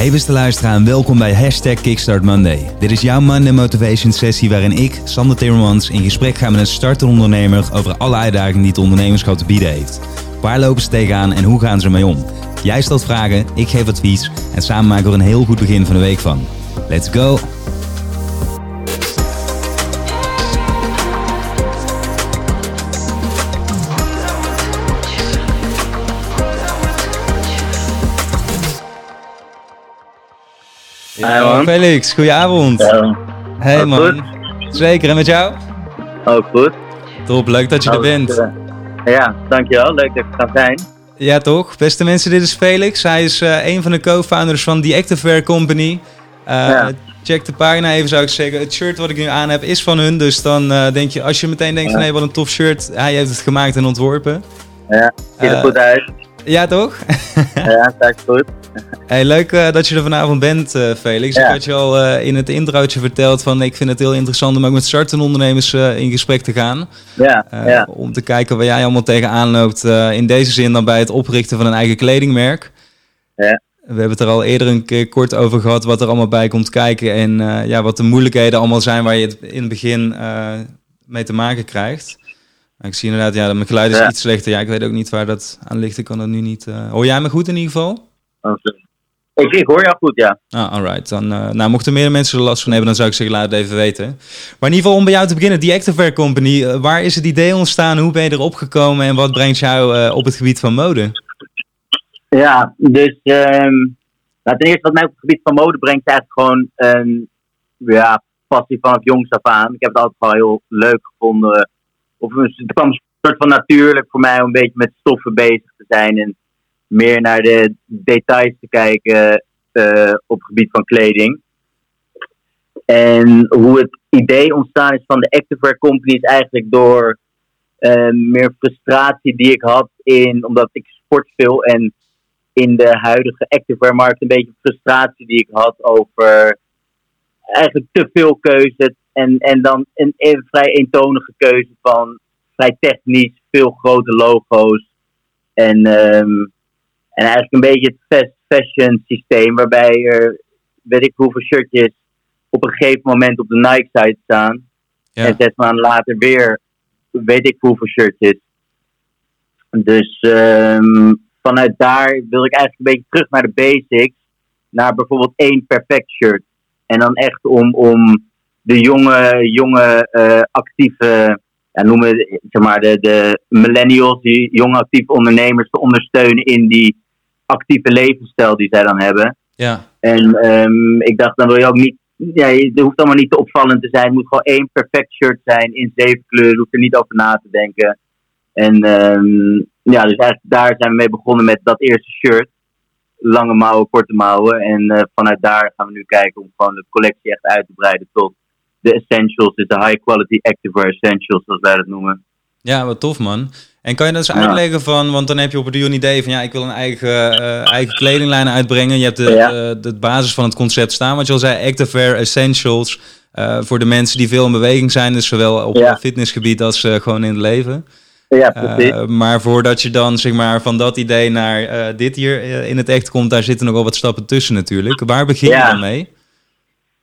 Hey beste luisteraar welkom bij Hashtag Kickstart Monday. Dit is jouw Monday Motivation sessie waarin ik, Sander Timmermans, in gesprek ga met een startende ondernemer over alle uitdagingen die het ondernemerschap te bieden heeft. Waar lopen ze tegenaan en hoe gaan ze ermee om? Jij stelt vragen, ik geef advies en samen maken we er een heel goed begin van de week van. Let's go! Hey man. Felix, goedenavond. Ja, Hey man. goed? Zeker, en met jou? ook goed. Top, leuk dat je er bent. eh, ja, dankjewel. Leuk dat ik kan zijn. Ja, toch? Beste mensen, dit is Felix. Hij is eh, een van de co-founders van The Activewear Company. Eh, Ja. Check de pagina even, zou ik zeggen. Het shirt wat ik nu aan heb is van hun. Dus dan denk je, als je meteen denkt van... Ja. hé, wat een tof shirt. Hij heeft het gemaakt en ontworpen. Ja, ziet er goed uit. Ja, toch? Ja, staat goed. Hey, leuk eh, dat je er vanavond bent, eh, Felix. Ja. Ik had je al eh, in het introotje verteld van... ik vind het heel interessant om ook met startende ondernemers in gesprek te gaan. Ja, ja, Om te kijken waar jij allemaal tegenaan loopt. in deze zin dan bij het oprichten van een eigen kledingmerk. Ja. We hebben het er al eerder een keer kort over gehad wat er allemaal bij komt kijken. En ja, wat de moeilijkheden allemaal zijn waar je het in het begin mee te maken krijgt. Ik zie inderdaad, ja, mijn geluid is Ja. iets slechter. Ja, ik weet ook niet waar dat aan ligt. Ik kan dat nu niet... eh, Hoor jij me goed in ieder geval? ik, ik hoor jou goed, ja. Ah, alright. Dan, eh, nou, mochten meer mensen er last van hebben, dan zou ik zeggen, laat het even weten. Maar in ieder geval om bij jou te beginnen, die Activewear Company. eh, waar is het idee ontstaan? Hoe ben je erop gekomen? En wat brengt jou op het gebied van mode? Ja, dus ehm nou, ten eerste wat mij op het gebied van mode brengt, is eigenlijk gewoon een ja, passie vanaf jongs af aan. Ik heb het altijd wel heel leuk gevonden. Of het kwam een soort van natuurlijk voor mij om een beetje met stoffen bezig te zijn en meer naar de details te kijken eh, op het gebied van kleding. En hoe het idee ontstaan is van de Activewear Company is eigenlijk door eh, meer frustratie die ik had in, omdat ik sport veel en in de huidige activewear markt een beetje frustratie die ik had over eigenlijk te veel keuze en, en dan een, een vrij eentonige keuze van vrij technisch, veel grote logo's en, ehm, en eigenlijk een beetje het fast fashion systeem waarbij er weet ik hoeveel shirtjes op een gegeven moment op de Nike site staan Ja. en zes maanden later weer weet ik hoeveel shirtjes. Dus ehm, vanuit daar wil ik eigenlijk een beetje terug naar de basics. Naar bijvoorbeeld één perfect shirt. En dan echt om, om de jonge, jonge eh, actieve, ja, noemen we, zeg maar de, de millennials, die jonge actieve ondernemers te ondersteunen in die actieve levensstijl die zij dan hebben. Ja, En ehm, ik dacht, dan wil je ook niet. Ja, je- het hoeft allemaal niet te opvallend te zijn. Het moet gewoon één perfect shirt zijn in zeven kleuren. Je hoeft er niet over na te denken. En ehm, ja, dus eigenlijk daar zijn we mee begonnen met dat eerste shirt. Lange mouwen, korte mouwen. En eh, vanuit daar gaan we nu kijken om gewoon de collectie echt uit te breiden tot de essentials. Dus de high quality activewear essentials, zoals wij dat noemen. ja, wat tof man. En kan je dat eens Ja. uitleggen van, want dan heb je op het duur een idee van ja, ik wil een eigen, eh, eigen kledinglijn uitbrengen. Je hebt de, Ja. de basis van het concept staan, wat je al zei, Activewear Essentials. eh, voor de mensen die veel in beweging zijn, dus zowel op Ja. het fitnessgebied als gewoon in het leven. Ja, precies. Eh, maar voordat je dan zeg maar van dat idee naar eh, dit hier eh, in het echt komt, daar zitten nog wel wat stappen tussen natuurlijk. Waar begin je Ja. dan mee?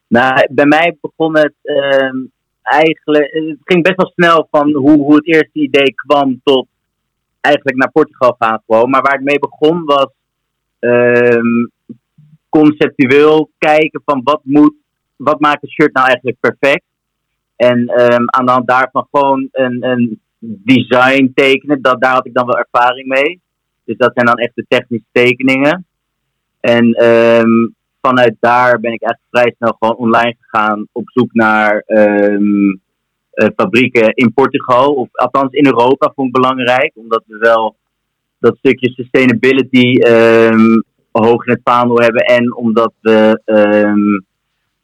Nou, bij mij begon het ehm, eigenlijk. Het ging best wel snel van hoe, hoe het eerste idee kwam tot eigenlijk naar Portugal gaan gewoon. Maar waar het mee begon was ehm, conceptueel kijken van wat moet, wat maakt het shirt nou eigenlijk perfect. En ehm, aan de hand daarvan gewoon een, een design tekenen. Dat, daar had ik dan wel ervaring mee. Dus dat zijn dan echt de technische tekeningen. En ehm, vanuit daar ben ik echt vrij snel gewoon online gegaan op zoek naar ehm, eh, fabrieken in Portugal. Of althans in Europa vond ik belangrijk. Omdat we wel dat stukje sustainability ehm, hoog in het vaandel hebben. En omdat, we,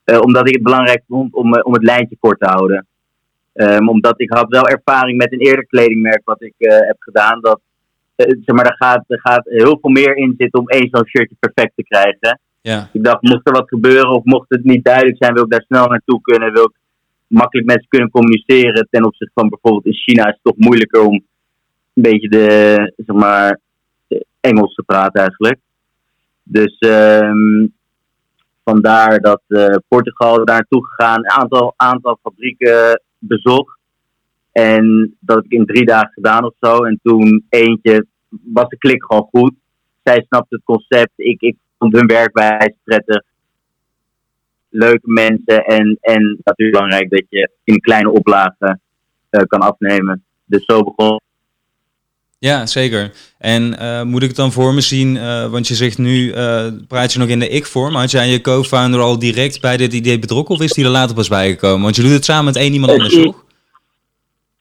eh, omdat ik het belangrijk vond om, eh, om het lijntje kort te houden. Ehm, omdat ik had wel ervaring met een eerder kledingmerk wat ik eh, heb gedaan. Dat, eh, zeg maar, er, gaat, er gaat heel veel meer in zitten om één zo'n shirtje perfect te krijgen. Ja, Ik dacht, mocht er wat gebeuren of mocht het niet duidelijk zijn, wil ik daar snel naartoe kunnen. Wil ik makkelijk met ze kunnen communiceren. Ten opzichte van bijvoorbeeld in China is het toch moeilijker om een beetje de, zeg maar, Engels te praten eigenlijk. Dus ehm, vandaar dat Portugal daar naartoe gegaan, een aantal, aantal fabrieken bezocht. En dat heb ik in drie dagen gedaan of zo. En toen eentje was de klik gewoon goed. Zij snapte het concept. Ik, ik vond hun werkwijze prettig. Leuke mensen. En, en natuurlijk belangrijk dat je in kleine oplagen uh, kan afnemen. Dus zo begon. Ja, zeker. En uh, moet ik het dan voor me zien, uh, want je zegt nu, praat je nog in de ik-vorm. Had jij je co-founder al direct bij dit idee betrokken of is die er later pas bijgekomen? Want je doet het samen met één iemand anders, toch?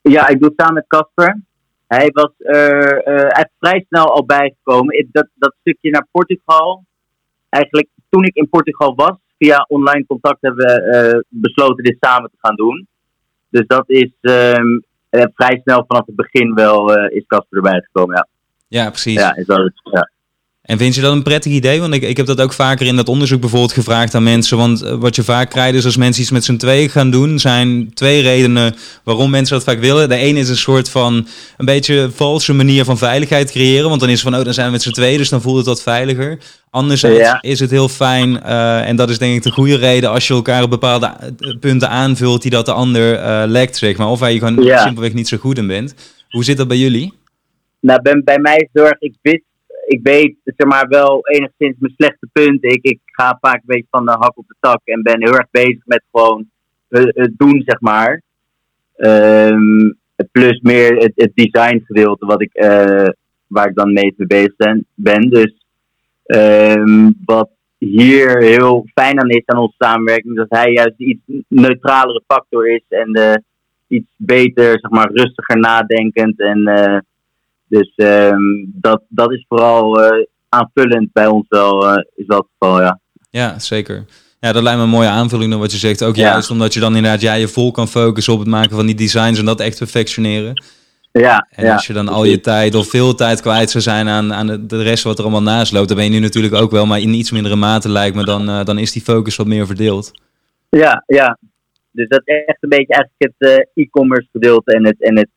Ja, ik doe het samen met Casper. Hij was er vrij snel al bijgekomen. Dat, dat stukje naar Portugal. Eigenlijk toen ik in Portugal was, via online contact hebben we besloten dit samen te gaan doen. Dus dat is um, vrij snel vanaf het begin wel uh, is Casper erbij gekomen. Ja, ja precies. Ja, is dat, ja. En vind je dat een prettig idee? Want ik, ik heb dat ook vaker in dat onderzoek bijvoorbeeld gevraagd aan mensen. Want eh, wat je vaak krijgt is als mensen iets met z'n tweeën gaan doen, zijn twee redenen waarom mensen dat vaak willen. De ene is een soort van een beetje valse manier van veiligheid creëren. Want dan is het van, oh, dan zijn we met z'n tweeën, dus dan voelt het wat veiliger. Anderzijds is het heel fijn, uh, en dat is denk ik de goede reden, als je elkaar op bepaalde eh, punten aanvult die dat de ander uh, lekt, zeg maar. Of waar je gewoon ja. simpelweg niet zo goed in bent. Hoe zit dat bij jullie? Nou, bij, bij mij erg, ik wist ik weet zeg maar, wel enigszins mijn slechte punten. Ik, ik ga vaak een beetje van de hak op de tak en ben heel erg bezig met gewoon het doen, zeg maar. Um, plus meer het, design gedeelte wat ik, uh, waar ik dan mee bezig ben. ben. Dus um, wat hier heel fijn aan is aan onze samenwerking, dat hij juist iets neutralere factor is en uh, iets beter, zeg maar, rustiger nadenkend en uh, dus um, dat, dat is vooral uh, aanvullend bij ons wel, uh, is wel het geval, ja. Ja, zeker. Ja, dat lijkt me een mooie aanvulling dan wat je zegt. Ook ja. juist omdat je dan inderdaad ja, je vol kan focussen op het maken van die designs en dat echt perfectioneren. Ja, en als je dan al je tijd of veel tijd kwijt zou zijn aan, aan de, de rest wat er allemaal naast loopt, dan ben je nu natuurlijk ook wel, maar in iets mindere mate lijkt me, dan, uh, dan is die focus wat meer verdeeld. Ja, ja. Dus dat is echt een beetje eigenlijk het e-commerce gedeelte en het, en het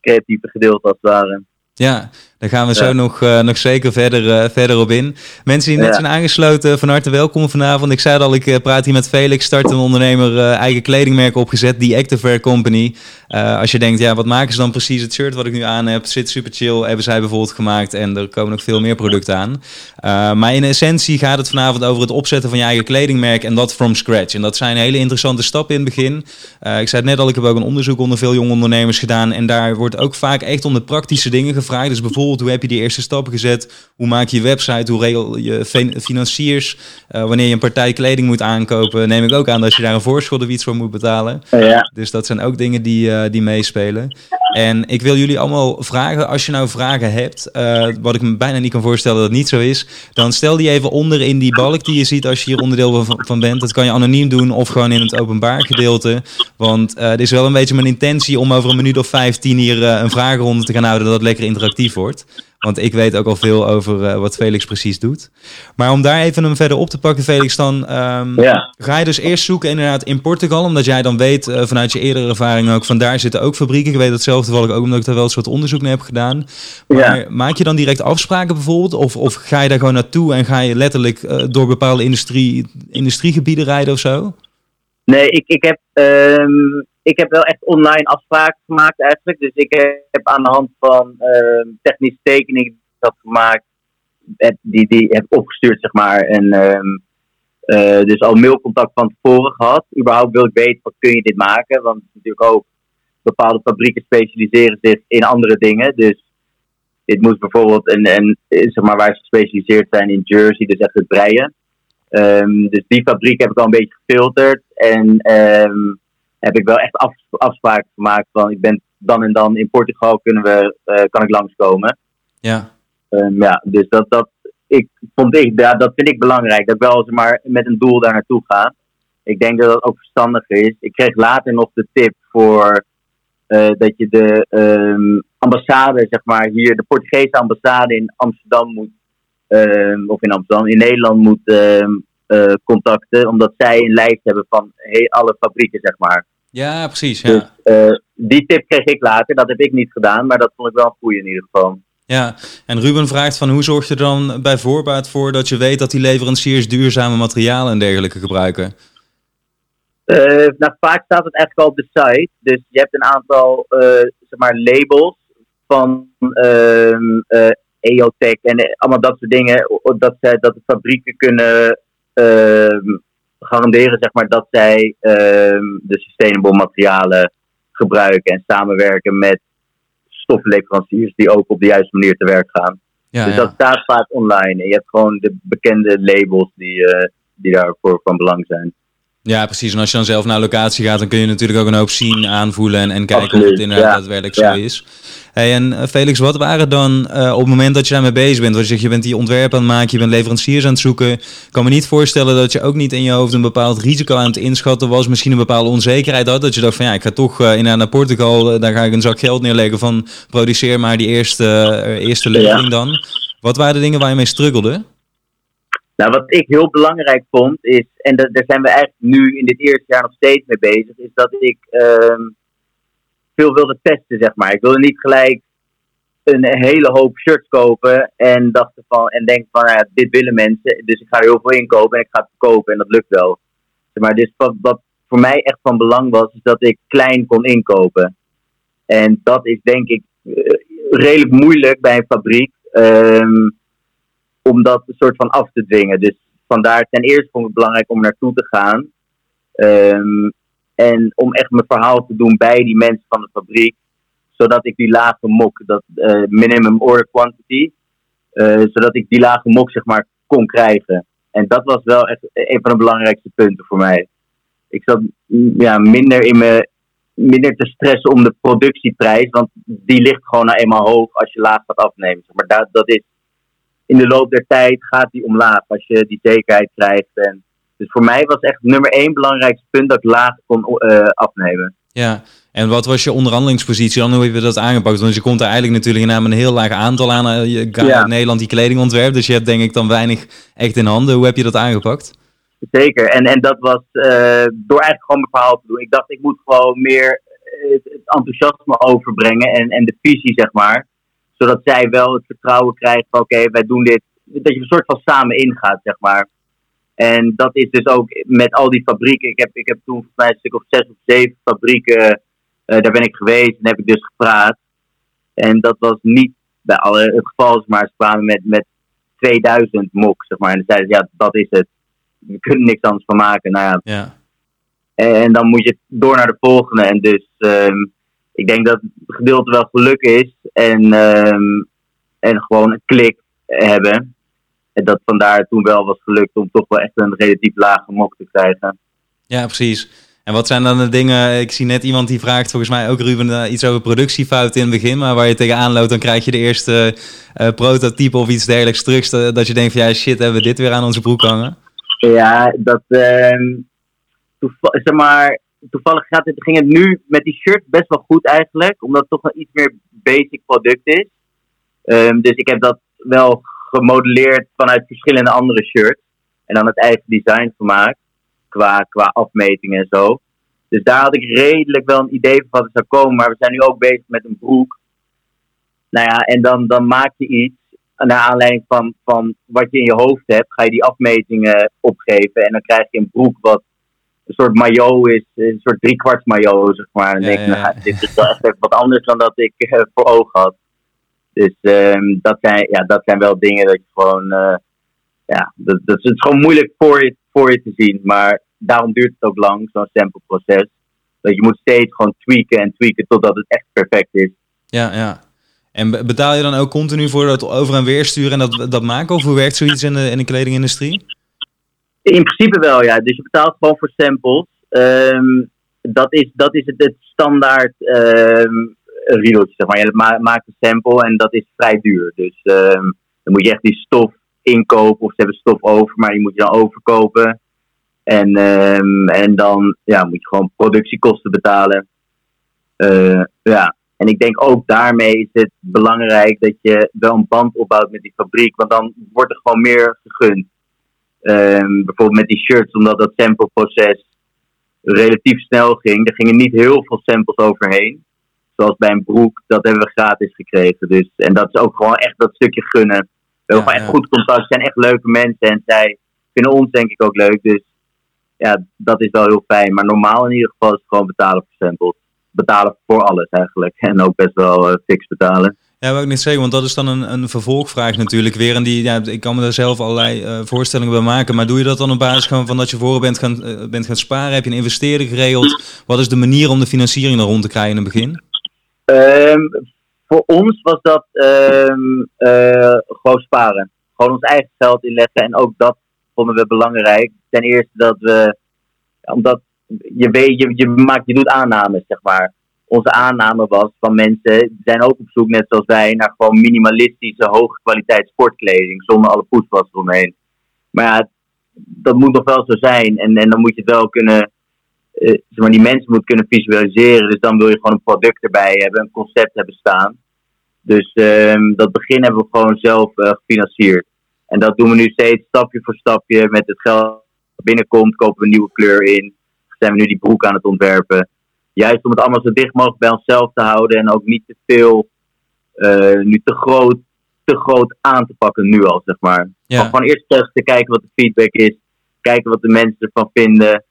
creatieve gedeelte als het ware. Ja, daar gaan we zo nog, uh, nog zeker verder, uh, verder op in. Mensen die net zijn aangesloten, van harte welkom vanavond. Ik zei al, ik uh, praat hier met Felix, start een ondernemer, eigen kledingmerk opgezet, die Activewear Company. als je denkt, ja, wat maken ze dan precies? Het shirt wat ik nu aan heb, zit super chill, hebben zij bijvoorbeeld gemaakt. En er komen nog veel meer producten aan. maar in essentie gaat het vanavond over het opzetten van je eigen kledingmerk en dat from scratch. En dat zijn hele interessante stappen in het begin. ik zei het net al, ik heb ook een onderzoek onder veel jonge ondernemers gedaan. En daar wordt ook vaak echt om de praktische dingen gevraagd. Dus bijvoorbeeld hoe heb je die eerste stappen gezet? Hoe maak je je website? Hoe regel je financiers? Uh, wanneer je een partij kleding moet aankopen, neem ik ook aan dat je daar een voorschot of iets voor moet betalen. Ja. Dus dat zijn ook dingen die, uh, die meespelen. En ik wil jullie allemaal vragen, als je nou vragen hebt, uh, wat ik me bijna niet kan voorstellen dat het niet zo is, dan stel die even onder in die balk die je ziet als je hier onderdeel van, van bent. Dat kan je anoniem doen of gewoon in het openbaar gedeelte. Want het is wel een beetje mijn intentie om over een minuut of vijftien hier een vragenronde te gaan houden, dat het lekker interactief wordt. Want ik weet ook al veel over uh, wat Felix precies doet. Maar om daar even hem verder op te pakken, Felix, dan um, ja. ga je dus eerst zoeken inderdaad in Portugal. Omdat jij dan weet uh, vanuit je eerdere ervaring ook, van daar zitten ook fabrieken. Ik weet dat zelf toevallig ook, omdat ik daar wel een soort onderzoek naar heb gedaan. Maar ja. maak je dan direct afspraken bijvoorbeeld? Of, of ga je daar gewoon naartoe en ga je letterlijk uh, door bepaalde industrie, industriegebieden rijden of zo? Nee, ik, ik heb... Um ik heb wel echt online afspraken gemaakt eigenlijk. Dus ik heb aan de hand van uh, technische tekeningen had gemaakt, die, die heb opgestuurd, zeg maar. En uh, dus al mailcontact van tevoren gehad. Überhaupt wil ik weten, wat kun je dit maken? Want natuurlijk ook bepaalde fabrieken specialiseren zich in andere dingen. Dus dit moest bijvoorbeeld, en, en zeg maar, waar ze gespecialiseerd zijn in Jersey, dus echt het breien. Um, dus die fabriek heb ik al een beetje gefilterd. En um, heb ik wel echt af, afspraken gemaakt van ik ben dan en dan in Portugal kunnen we, uh, kan ik langskomen. Ja. Um, ja, dus dat, dat, ik, vond ik, ja, dat vind ik belangrijk. Dat ik wel eens maar met een doel daar naartoe ga. Ik denk dat dat ook verstandig is. Ik kreeg later nog de tip voor uh, dat je de um, ambassade, zeg maar, hier, de Portugese ambassade in Amsterdam moet, um, of in Amsterdam, in Nederland moet contacten, omdat zij een lijst hebben van hey, alle fabrieken, zeg maar. Ja, precies. Ja. Dus, uh, die tip kreeg ik later, dat heb ik niet gedaan, maar dat vond ik wel een goede in ieder geval. Ja, en Ruben vraagt van hoe zorg je er dan bij voorbaat voor dat je weet dat die leveranciers duurzame materialen en dergelijke gebruiken? Uh, nou, vaak staat het eigenlijk al op de site. Dus je hebt een aantal uh, zeg maar labels van uh, EOTech en allemaal dat soort dingen. Dat, dat de fabrieken kunnen ehm, garanderen zeg maar, dat zij ehm, de sustainable materialen gebruiken en samenwerken met stoffenleveranciers die ook op de juiste manier te werk gaan. Ja, dus dat staat vaak online. En je hebt gewoon de bekende labels die, uh, die daarvoor van belang zijn. Ja, precies. En als je dan zelf naar locatie gaat, dan kun je natuurlijk ook een hoop zien, aanvoelen en, en kijken of het inderdaad daadwerkelijk zo is. Hey, en eh, Felix, wat waren dan uh, op het moment dat je daarmee bezig bent? Want je zegt, je bent die ontwerp aan het maken, je bent leveranciers aan het zoeken. Ik kan me niet voorstellen dat je ook niet in je hoofd een bepaald risico aan het inschatten was. Misschien een bepaalde onzekerheid had. Dat je dacht van ja, ik ga toch uh, naar Portugal, daar ga ik een zak geld neerleggen van produceer maar die eerste, eerste levering dan. Wat waren de dingen waar je mee struggelde? Nou, wat ik heel belangrijk vond is, en daar zijn we eigenlijk nu in dit eerste jaar nog steeds mee bezig, is dat ik uh, veel wilde testen, zeg maar. Ik wilde niet gelijk een hele hoop shirts kopen en dachten van, en denk van, nou ja, dit willen mensen, dus ik ga er heel veel in kopen en ik ga het verkopen en dat lukt wel. Zeg maar, dus wat, wat voor mij echt van belang was, is dat ik klein kon inkopen. En dat is denk ik eh, redelijk moeilijk bij een fabriek. Um, om dat een soort van af te dwingen. Dus vandaar ten eerste vond ik het belangrijk om naartoe te gaan. Um, en om echt mijn verhaal te doen bij die mensen van de fabriek. Zodat ik die lage mok, dat uh, minimum order quantity, uh, zodat ik die lage mok zeg maar kon krijgen. En dat was wel echt een van de belangrijkste punten voor mij. Ik zat mm, ja, minder, in me, minder te stressen om de productieprijs, want die ligt gewoon nou eenmaal hoog als je laag gaat afnemen. Maar dat, dat is in de loop der tijd gaat die omlaag als je die zekerheid krijgt. En dus voor mij was echt nummer één belangrijkste punt dat ik laag kon uh, afnemen. Ja, en wat was je onderhandelingspositie dan? Hoe heb je dat aangepakt? Want je komt er eigenlijk natuurlijk in een heel laag aantal aan. Eh, je gaat ja. in Nederland die kleding ontwerpt, dus je hebt denk ik dan weinig echt in handen. Hoe heb je dat aangepakt? Zeker, en, en dat was uh, door eigenlijk gewoon mijn verhaal te doen. Ik dacht, ik moet gewoon meer het, het enthousiasme overbrengen en, en de visie, zeg maar zodat zij wel het vertrouwen krijgt van oké, wij doen dit. Dat je een soort van samen ingaat, zeg maar. En dat is dus ook met al die fabrieken. Ik heb, ik heb toen volgens mij een stuk of zes of zeven fabrieken. Uh, daar ben ik geweest en heb ik dus gepraat. En dat was niet bij alle het geval, maar ze kwamen met, met 2000 mok, zeg maar. En zeiden ze, ja, dat is het. We kunnen niks anders van maken. Nou ja. ja. En dan moet je door naar de volgende. En dus um, ik denk dat het gedeelte wel geluk is en, um, en gewoon een klik hebben. En dat vandaar toen wel was gelukt om toch wel echt een relatief lage mok te krijgen. Ja, precies. En wat zijn dan de dingen? Ik zie net iemand die vraagt, volgens mij ook Ruben, uh, iets over productiefouten in het begin. Maar waar je tegenaan loopt, dan krijg je de eerste uh, prototype of iets dergelijks terug. Dat je denkt van ja, shit, hebben we dit weer aan onze broek hangen? Ja, dat. Uh, zeg maar, toevallig gaat het, ging het nu met die shirt best wel goed eigenlijk. Omdat het toch een iets meer basic product is. Um, dus ik heb dat wel gemodelleerd vanuit verschillende andere shirts. En dan het eigen design gemaakt. Qua, qua afmetingen en zo. Dus daar had ik redelijk wel een idee van wat er zou komen. Maar we zijn nu ook bezig met een broek. Nou ja, en dan, dan maak je iets. Naar aanleiding van, van wat je in je hoofd hebt, ga je die afmetingen opgeven. En dan krijg je een broek wat een soort maillot is, een soort driekwarts maillot, zeg maar. En ja, denk, nou, dit is wel echt wat anders dan dat ik uh, voor ogen had. Dus um, dat, zijn, ja, dat zijn wel dingen dat je gewoon, uh, ja, dat, dat is gewoon moeilijk voor je, voor je te zien. Maar daarom duurt het ook lang, zo'n sampleproces. Dat je moet steeds gewoon tweaken en tweaken totdat het echt perfect is. Ja, ja. En betaal je dan ook continu voor dat over en weer sturen en dat, dat maken? Of hoe werkt zoiets in de, in de kledingindustrie? In principe wel, ja. Dus je betaalt gewoon voor samples. Um, dat, is, dat is het, standaard um, riedeltje, zeg maar. Je maakt een sample en dat is vrij duur. Dus um, dan moet je echt die stof inkopen of ze hebben stof over, maar die moet je dan overkopen. En, en dan ja, moet je gewoon productiekosten betalen. Uh, ja. En ik denk ook daarmee is het belangrijk dat je wel een band opbouwt met die fabriek, want dan wordt er gewoon meer gegund. Um, bijvoorbeeld met die shirts, omdat dat sampleproces relatief snel ging. Er gingen niet heel veel samples overheen. zoals bij een broek, dat hebben we gratis gekregen. Dus, en dat is ook gewoon echt dat stukje gunnen. We hebben Ja, gewoon echt goed contact. Zijn echt leuke mensen en zij vinden ons denk ik ook leuk. Dus ja, dat is wel heel fijn. Maar normaal in ieder geval is het gewoon betalen voor samples. Betalen voor alles eigenlijk. En ook best wel eh, fix betalen. Ja, wou ik niet zeggen, want dat is dan een, een vervolgvraag natuurlijk weer. En die, ja, ik kan me daar zelf allerlei eh, voorstellingen bij maken. Maar doe je dat dan op basis van dat je voor bent gaan, eh, bent gaan sparen? Heb je een investering geregeld? Wat is de manier om de financiering daar rond te krijgen in het begin? Ehm, voor ons was dat ehm, eh, gewoon sparen. Gewoon ons eigen geld inleggen. En ook dat vonden we belangrijk. Ten eerste dat we, omdat je weet, je, je, maakt, je doet aannames, zeg maar. Onze aanname was van mensen, zijn ook op zoek, net zoals wij, naar gewoon minimalistische, hoge kwaliteit sportkleding. Zonder alle poespas eromheen. Maar ja, dat moet nog wel zo zijn. En, en dan moet je het wel kunnen eh, zeg maar, die mensen moet kunnen visualiseren. Dus dan wil je gewoon een product erbij hebben, een concept hebben staan. Dus ehm, dat begin hebben we gewoon zelf eh, gefinancierd. En dat doen we nu steeds stapje voor stapje. Met het geld dat binnenkomt, kopen we een nieuwe kleur in. Zijn we nu die broek aan het ontwerpen. Juist om het allemaal zo dicht mogelijk bij onszelf te houden. En ook niet te veel, eh, nu te groot, te groot aan te pakken nu al, zeg maar. Ja. Gewoon eerst terug te kijken wat de feedback is. Kijken wat de mensen ervan vinden.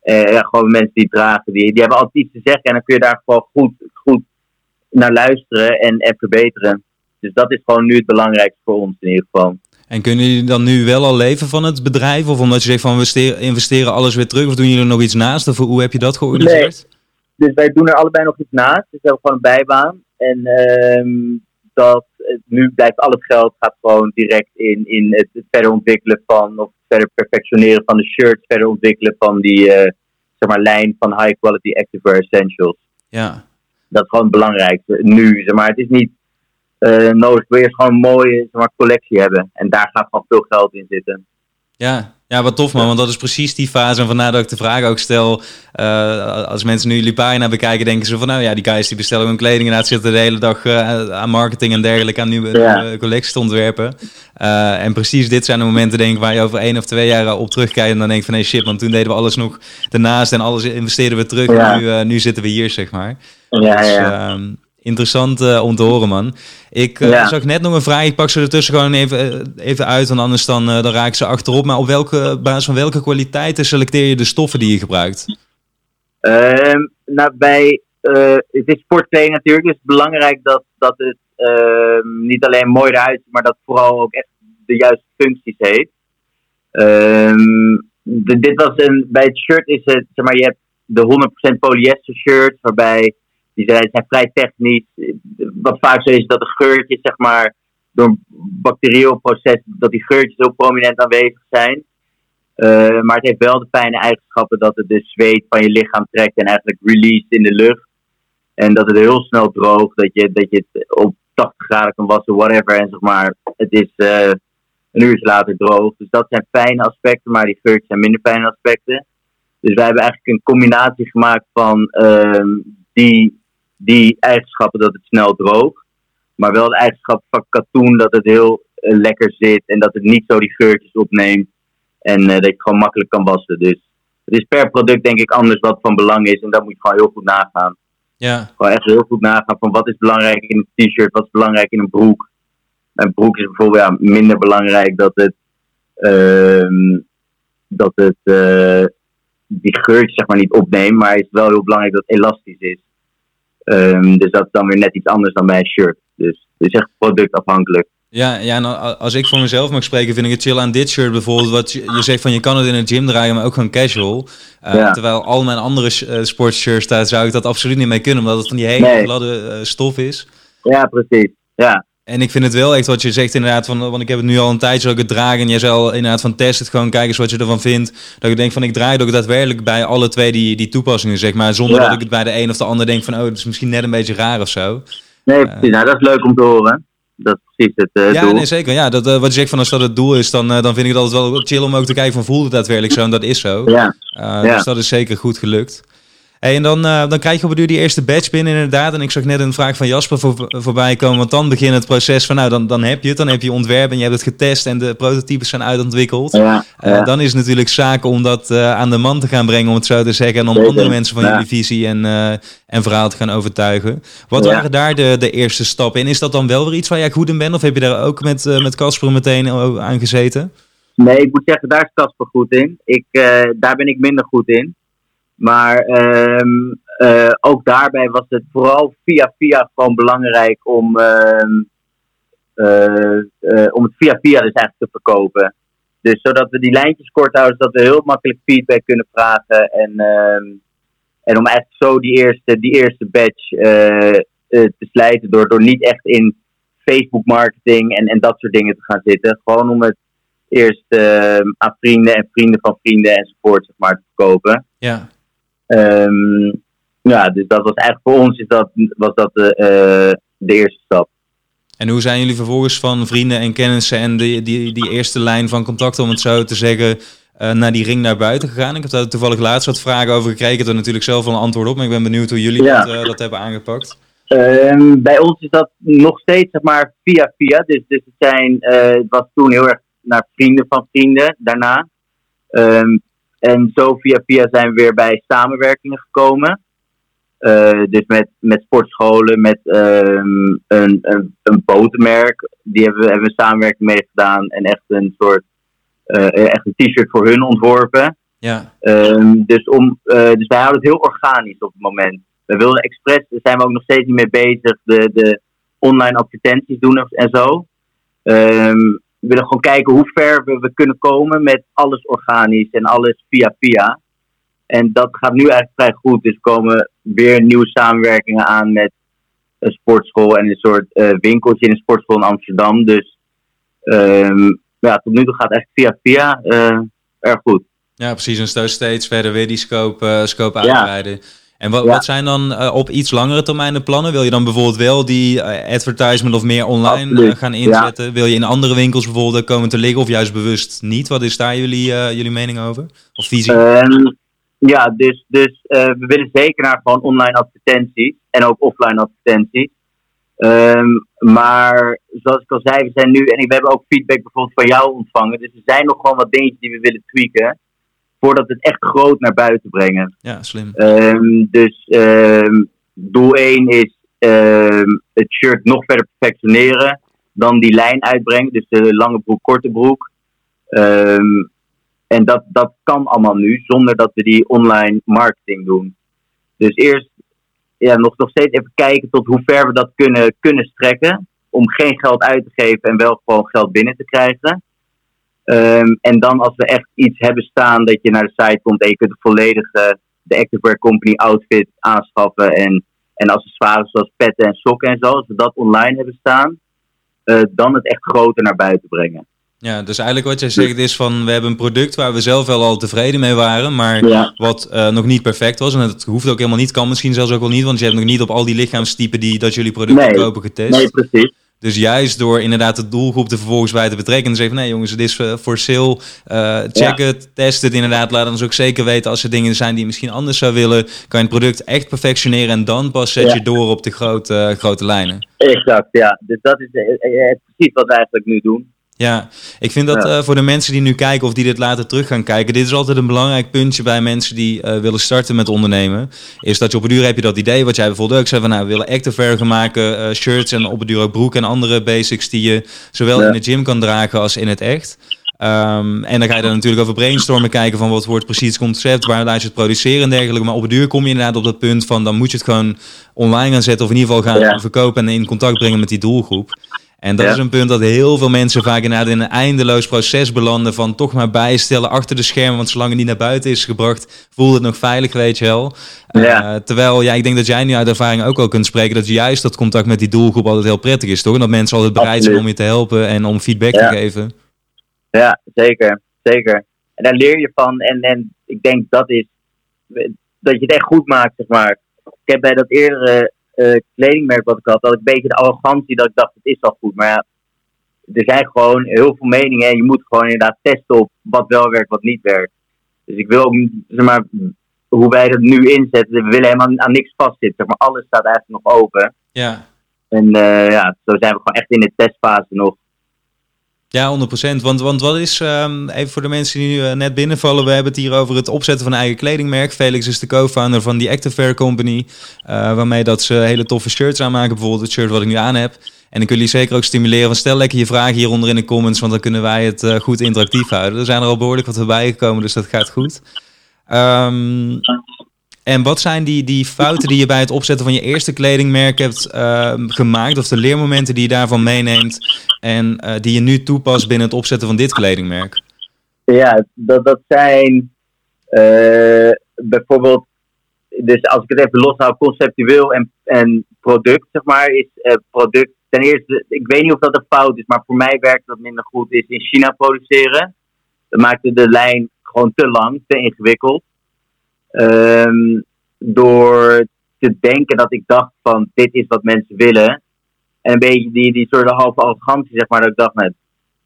Eh, ja, gewoon mensen die het dragen, die, die hebben altijd iets te zeggen. En dan kun je daar gewoon goed, goed naar luisteren en, en verbeteren. Dus dat is gewoon nu het belangrijkste voor ons in ieder geval. En kunnen jullie dan nu wel al leven van het bedrijf? Of omdat je zegt van we investeren, investeren alles weer terug? Of doen jullie er nog iets naast? Of hoe heb je dat georganiseerd? Dus wij doen er allebei nog iets naast. Dus we hebben gewoon een bijbaan. En ehm, dat, eh, nu blijft al het geld gaat gewoon direct in, in het, het verder ontwikkelen van, of het verder perfectioneren van de shirts, verder ontwikkelen van die eh, zeg maar, lijn van high quality activewear essentials. Ja. Dat is gewoon het belangrijkste. Nu, zeg maar, het is niet eh, nodig. We eerst gewoon een mooie zeg maar, collectie hebben. En daar gaat gewoon veel geld in zitten. Ja, ja, wat tof man, want dat is precies die fase. En vandaar dat ik de vraag ook stel. eh, als mensen nu jullie pagina bekijken, denken ze van nou ja, die guys die bestellen hun kleding en zitten de hele dag eh, aan marketing en dergelijke, aan nieuwe, Ja. collecties te ontwerpen. Eh, en precies dit zijn de momenten denk ik waar je over één of twee jaar op terugkijkt en dan denk je van nee shit, want toen deden we alles nog ernaast en alles investeerden we terug. Ja. En nu, nu zitten we hier, zeg maar. Ja, Dus, ja. Interessant eh, om te horen, man. Ik eh, Ja. zag net nog een vraag. Ik pak ze ertussen gewoon even, eh, even uit, want anders dan, dan raak ik ze achterop. Maar op welke basis van welke kwaliteiten selecteer je de stoffen die je gebruikt? Ehm, nou, bij, het is sportkleding natuurlijk, dus het is belangrijk dat, dat het ehm, niet alleen mooi eruit ziet, maar dat het vooral ook echt de juiste functies heeft. Ehm, de- dit was een, bij het shirt is het, zeg maar, je hebt de 100% polyester shirts, waarbij die zijn, vrij technisch. Wat vaak zo is dat de geurtjes, zeg maar, door een bacterieel proces, dat die geurtjes heel prominent aanwezig zijn. Eh, maar het heeft wel de fijne eigenschappen dat het de zweet van je lichaam trekt en eigenlijk release in de lucht. En dat het heel snel droogt, dat je, dat je het op 80 graden kan wassen, whatever. En zeg maar, het is eh, een uurtje later droog. Dus dat zijn fijne aspecten, maar die geurtjes zijn minder fijne aspecten. Dus wij hebben eigenlijk een combinatie gemaakt van ehm, die, die eigenschappen dat het snel droogt. Maar wel de eigenschappen van katoen dat het heel eh, lekker zit en dat het niet zo die geurtjes opneemt. En eh, dat je het gewoon makkelijk kan wassen. Dus het is per product denk ik anders wat van belang is. En dat moet je gewoon heel goed nagaan. Ja, Gewoon echt heel goed nagaan van wat is belangrijk in een t-shirt, wat is belangrijk in een broek. Een broek is bijvoorbeeld ja, minder belangrijk dat het, ehm, dat het eh, die geurtjes zeg maar niet opneemt. Maar het is wel heel belangrijk dat het elastisch is. Ehm, dus dat is dan weer net iets anders dan bij een shirt. Dus het is echt productafhankelijk. ja, ja en als ik voor mezelf mag spreken, vind ik het chill aan dit shirt bijvoorbeeld. Wat je, je zegt van je kan het in een gym dragen, maar ook gewoon casual. Eh, Ja. Terwijl al mijn andere eh, sportshirts, daar zou ik dat absoluut niet mee kunnen, omdat het van die hele Nee. gladde eh, stof is. Ja, precies. Ja, En ik vind het wel echt wat je zegt inderdaad, van, want ik heb het nu al een tijdje dat ik het draag. En jij zei al inderdaad van test het gewoon, kijk eens wat je ervan vindt. Dat ik denk van ik draai het ook daadwerkelijk bij alle twee die, die toepassingen zeg maar. Zonder Ja. dat ik het bij de een of de ander denk van oh, het is misschien net een beetje raar of zo. nee, precies. Nou, dat is leuk om te horen. Dat is precies het eh, ja, doel. nee zeker. Ja, dat, eh, wat je zegt van als dat het doel is, dan, eh, dan vind ik het altijd wel chill om ook te kijken van voelt het daadwerkelijk zo en dat is zo. Ja, Ja. Dus dat is zeker goed gelukt. Hey, en dan, uh, dan krijg je op het duur die eerste batch binnen inderdaad. En ik zag net een vraag van Jasper voor, voorbij komen. Want dan begint het proces van, nou, dan, dan heb je het. Dan heb je ontwerp en je hebt het getest en de prototypes zijn uitontwikkeld. Ja, uh, dan is het natuurlijk zaken om dat uh, aan de man te gaan brengen, om het zo te zeggen. En om andere mensen van jullie visie en, en verhaal te gaan overtuigen. Wat waren daar de, de eerste stappen in? Is dat dan wel weer iets waar jij goed in bent? Of heb je daar ook met, met Casper meteen aan gezeten? Nee, ik moet zeggen, daar is Casper goed in. Ik, daar ben ik minder goed in. Maar um, uh, ook daarbij was het vooral via via gewoon belangrijk om, uh, uh, om het via via dus eigenlijk te verkopen. Dus zodat we die lijntjes kort houden, zodat we heel makkelijk feedback kunnen vragen. En, ehm, en om echt zo die eerste, die eerste batch te slijten door, door niet echt in Facebook marketing en, en dat soort dingen te gaan zitten. Gewoon om het eerst aan vrienden en vrienden van vrienden enzovoort zeg maar, te verkopen. Ja. Um, ja, dus dat was eigenlijk voor ons is dat, was dat de, uh, de eerste stap. En hoe zijn jullie vervolgens van vrienden en kennissen en die, die, die eerste lijn van contact, om het zo te zeggen, uh, naar die ring naar buiten gegaan? Ik heb daar toevallig laatst wat vragen over gekregen. Ik heb er natuurlijk zelf wel een antwoord op, maar ik ben benieuwd hoe jullie ja. dat, uh, dat, hebben aangepakt. Um, bij ons is dat nog steeds zeg maar via via. Dus, dus het, zijn, het was toen heel erg naar vrienden van vrienden daarna. Um, en zo via via zijn we weer bij samenwerkingen gekomen. Uh, dus met, met sportscholen, met um, een, een, een botenmerk. Die hebben we, hebben we samenwerking mee gedaan. En echt een soort uh, echt een t-shirt voor hun ontworpen. Ja. Um, dus, om, uh, dus wij houden het heel organisch op het moment. We wilden expres, daar zijn we ook nog steeds niet mee bezig, de, de online advertenties doen en zo. Um, we willen gewoon kijken hoe ver we, we kunnen komen met alles organisch en alles via via. En dat gaat nu eigenlijk vrij goed. Dus er komen weer nieuwe samenwerkingen aan met een sportschool en een soort uh, winkeltje in een sportschool in Amsterdam. Dus um, ja, tot nu toe gaat het echt via via uh, erg goed. Ja, precies. En zo steeds verder weer die scope, uh, scope uitbreiden. En wat, wat zijn dan uh, op iets langere termijn de plannen? Wil je dan bijvoorbeeld wel die uh, advertisement of meer online uh, gaan inzetten? Ja. Wil je in andere winkels bijvoorbeeld komen te liggen of juist bewust niet? Wat is daar jullie, jullie mening over? Of visie? Um, ja, dus, dus we willen zeker naar gewoon online advertenties en ook offline advertenties. Um, maar zoals ik al zei, we zijn nu, en we hebben ook feedback bijvoorbeeld van jou ontvangen. Dus er zijn nog gewoon wat dingetjes die we willen tweaken voordat het echt groot naar buiten brengen. Ja, slim. Um, dus um, doel 1 is um, het shirt nog verder perfectioneren. Dan die lijn uitbrengen, dus de lange broek, korte broek. en dat, dat kan allemaal nu, zonder dat we die online marketing doen. Dus eerst ja, nog, nog steeds even kijken tot hoe ver we dat kunnen, kunnen strekken. Om geen geld uit te geven en wel gewoon geld binnen te krijgen. Um, en dan als we echt iets hebben staan dat je naar de site komt en je kunt de volledige de Activewear Company outfit aanschaffen en, en accessoires zoals petten en sokken en zo, als we dat online hebben staan, uh, dan het echt groter naar buiten brengen. Ja, dus eigenlijk wat jij zegt is van we hebben een product waar we zelf wel al tevreden mee waren, maar ja. wat uh, nog niet perfect was. En het hoeft ook helemaal niet, kan misschien zelfs ook wel niet, want je hebt nog niet op al die lichaamstypen die dat jullie producten nee. kopen getest. Nee, precies. Dus juist door inderdaad de doelgroep er vervolgens bij te betrekken. En zeggen nee jongens, dit is voor sale. Uh, check ja. het, test het inderdaad. Laat ons ook zeker weten als er dingen zijn die je misschien anders zou willen. Kan je het product echt perfectioneren en dan pas zet ja. je door op de grote, uh, grote lijnen. Exact, ja. Dus dat is precies wat we eigenlijk nu doen. Ja, ik vind dat ja. uh, voor de mensen die nu kijken of die dit later terug gaan kijken, dit is altijd een belangrijk puntje bij mensen die uh, willen starten met ondernemen. Is dat je op een duur heb je dat idee, wat jij bijvoorbeeld ook zei van nou, we willen activewear gaan maken, uh, shirts en op een duur ook broek en andere basics die je zowel ja. in de gym kan dragen als in het echt. Um, en dan ga je dan natuurlijk over brainstormen kijken van wat wordt precies het concept, waar laat je het produceren en dergelijke. Maar op een duur kom je inderdaad op dat punt van dan moet je het gewoon online gaan zetten of in ieder geval gaan ja. verkopen en in contact brengen met die doelgroep. En dat ja. is een punt dat heel veel mensen vaak inderdaad in een eindeloos proces belanden van toch maar bijstellen achter de schermen, want zolang het niet naar buiten is gebracht, voelt het nog veilig, weet je wel. Ja. Uh, terwijl, ja, ik denk dat jij nu uit ervaring ook al kunt spreken dat juist dat contact met die doelgroep altijd heel prettig is, toch? En dat mensen altijd bereid Absoluut. zijn om je te helpen en om feedback ja. te geven. Ja, zeker, zeker. En daar leer je van en, en ik denk dat is, dat je het echt goed maakt, zeg maar. Ik heb bij dat eerdere uh, kledingmerk wat ik had, had ik een beetje de arrogantie dat ik dacht, het is al goed. Maar ja, er zijn gewoon heel veel meningen en je moet gewoon inderdaad testen op wat wel werkt, wat niet werkt. Dus ik wil ook zeg maar, hoe wij dat nu inzetten, we willen helemaal aan niks vastzitten. Zeg maar alles staat eigenlijk nog open. Ja. En uh, ja, zo zijn we gewoon echt in de testfase nog. Ja, 100%. Want, want wat is, um, even voor de mensen die nu uh, net binnenvallen, we hebben het hier over het opzetten van een eigen kledingmerk. Felix is de co-founder van die Activewear Company, uh, waarmee dat ze hele toffe shirts aanmaken. Bijvoorbeeld het shirt wat ik nu aan heb. En ik wil jullie zeker ook stimuleren stel lekker je vragen hieronder in de comments, want dan kunnen wij het uh, goed interactief houden. Er zijn er al behoorlijk wat voorbij gekomen, dus dat gaat goed. Um, en wat zijn die, die fouten die je bij het opzetten van je eerste kledingmerk hebt uh, gemaakt? Of de leermomenten die je daarvan meeneemt en uh, die je nu toepast binnen het opzetten van dit kledingmerk? Ja, dat, dat zijn uh, bijvoorbeeld, dus als ik het even loshoud, conceptueel en, en product, zeg maar, is product ten eerste, ik weet niet of dat een fout is, maar voor mij werkt dat minder goed, is in China produceren. Dat maakte de lijn gewoon te lang, te ingewikkeld. Um, door te denken dat ik dacht van dit is wat mensen willen. En een beetje die, die soort halve arrogantie, zeg maar, dat ik dacht net,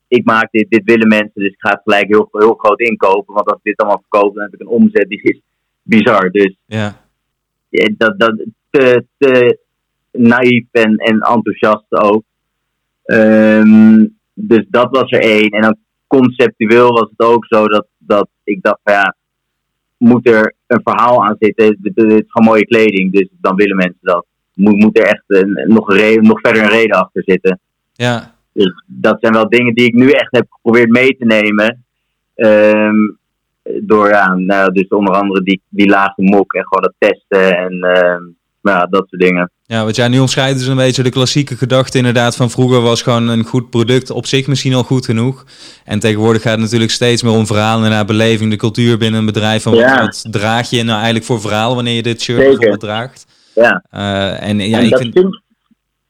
ik maak dit, dit willen mensen, dus ik ga het gelijk heel, heel groot inkopen. Want als ik dit allemaal verkoop, dan heb ik een omzet die is bizar. Dus ja. ja dat, dat te, te naïef en, en enthousiast ook. Um, dus dat was er één. En dan conceptueel was het ook zo dat, dat ik dacht van ja, moet er een verhaal aan zitten. Het is gewoon mooie kleding, dus dan willen mensen dat. Moet, moet er echt een, nog, reden, nog verder een reden achter zitten. Ja. Dus dat zijn wel dingen die ik nu echt heb geprobeerd mee te nemen. Um, door ja, nou, dus onder andere die, die lage mok en gewoon het testen en um, ja, dat soort dingen. Ja, wat jij nu omschrijft is een beetje de klassieke gedachte inderdaad van vroeger was gewoon een goed product op zich misschien al goed genoeg. En tegenwoordig gaat het natuurlijk steeds meer om verhalen en naar beleving, de cultuur binnen een bedrijf. Van Ja. wat draag je nou eigenlijk voor verhaal wanneer je dit shirt bijvoorbeeld draagt? Ja. Uh, en ja, en ik vind... vind...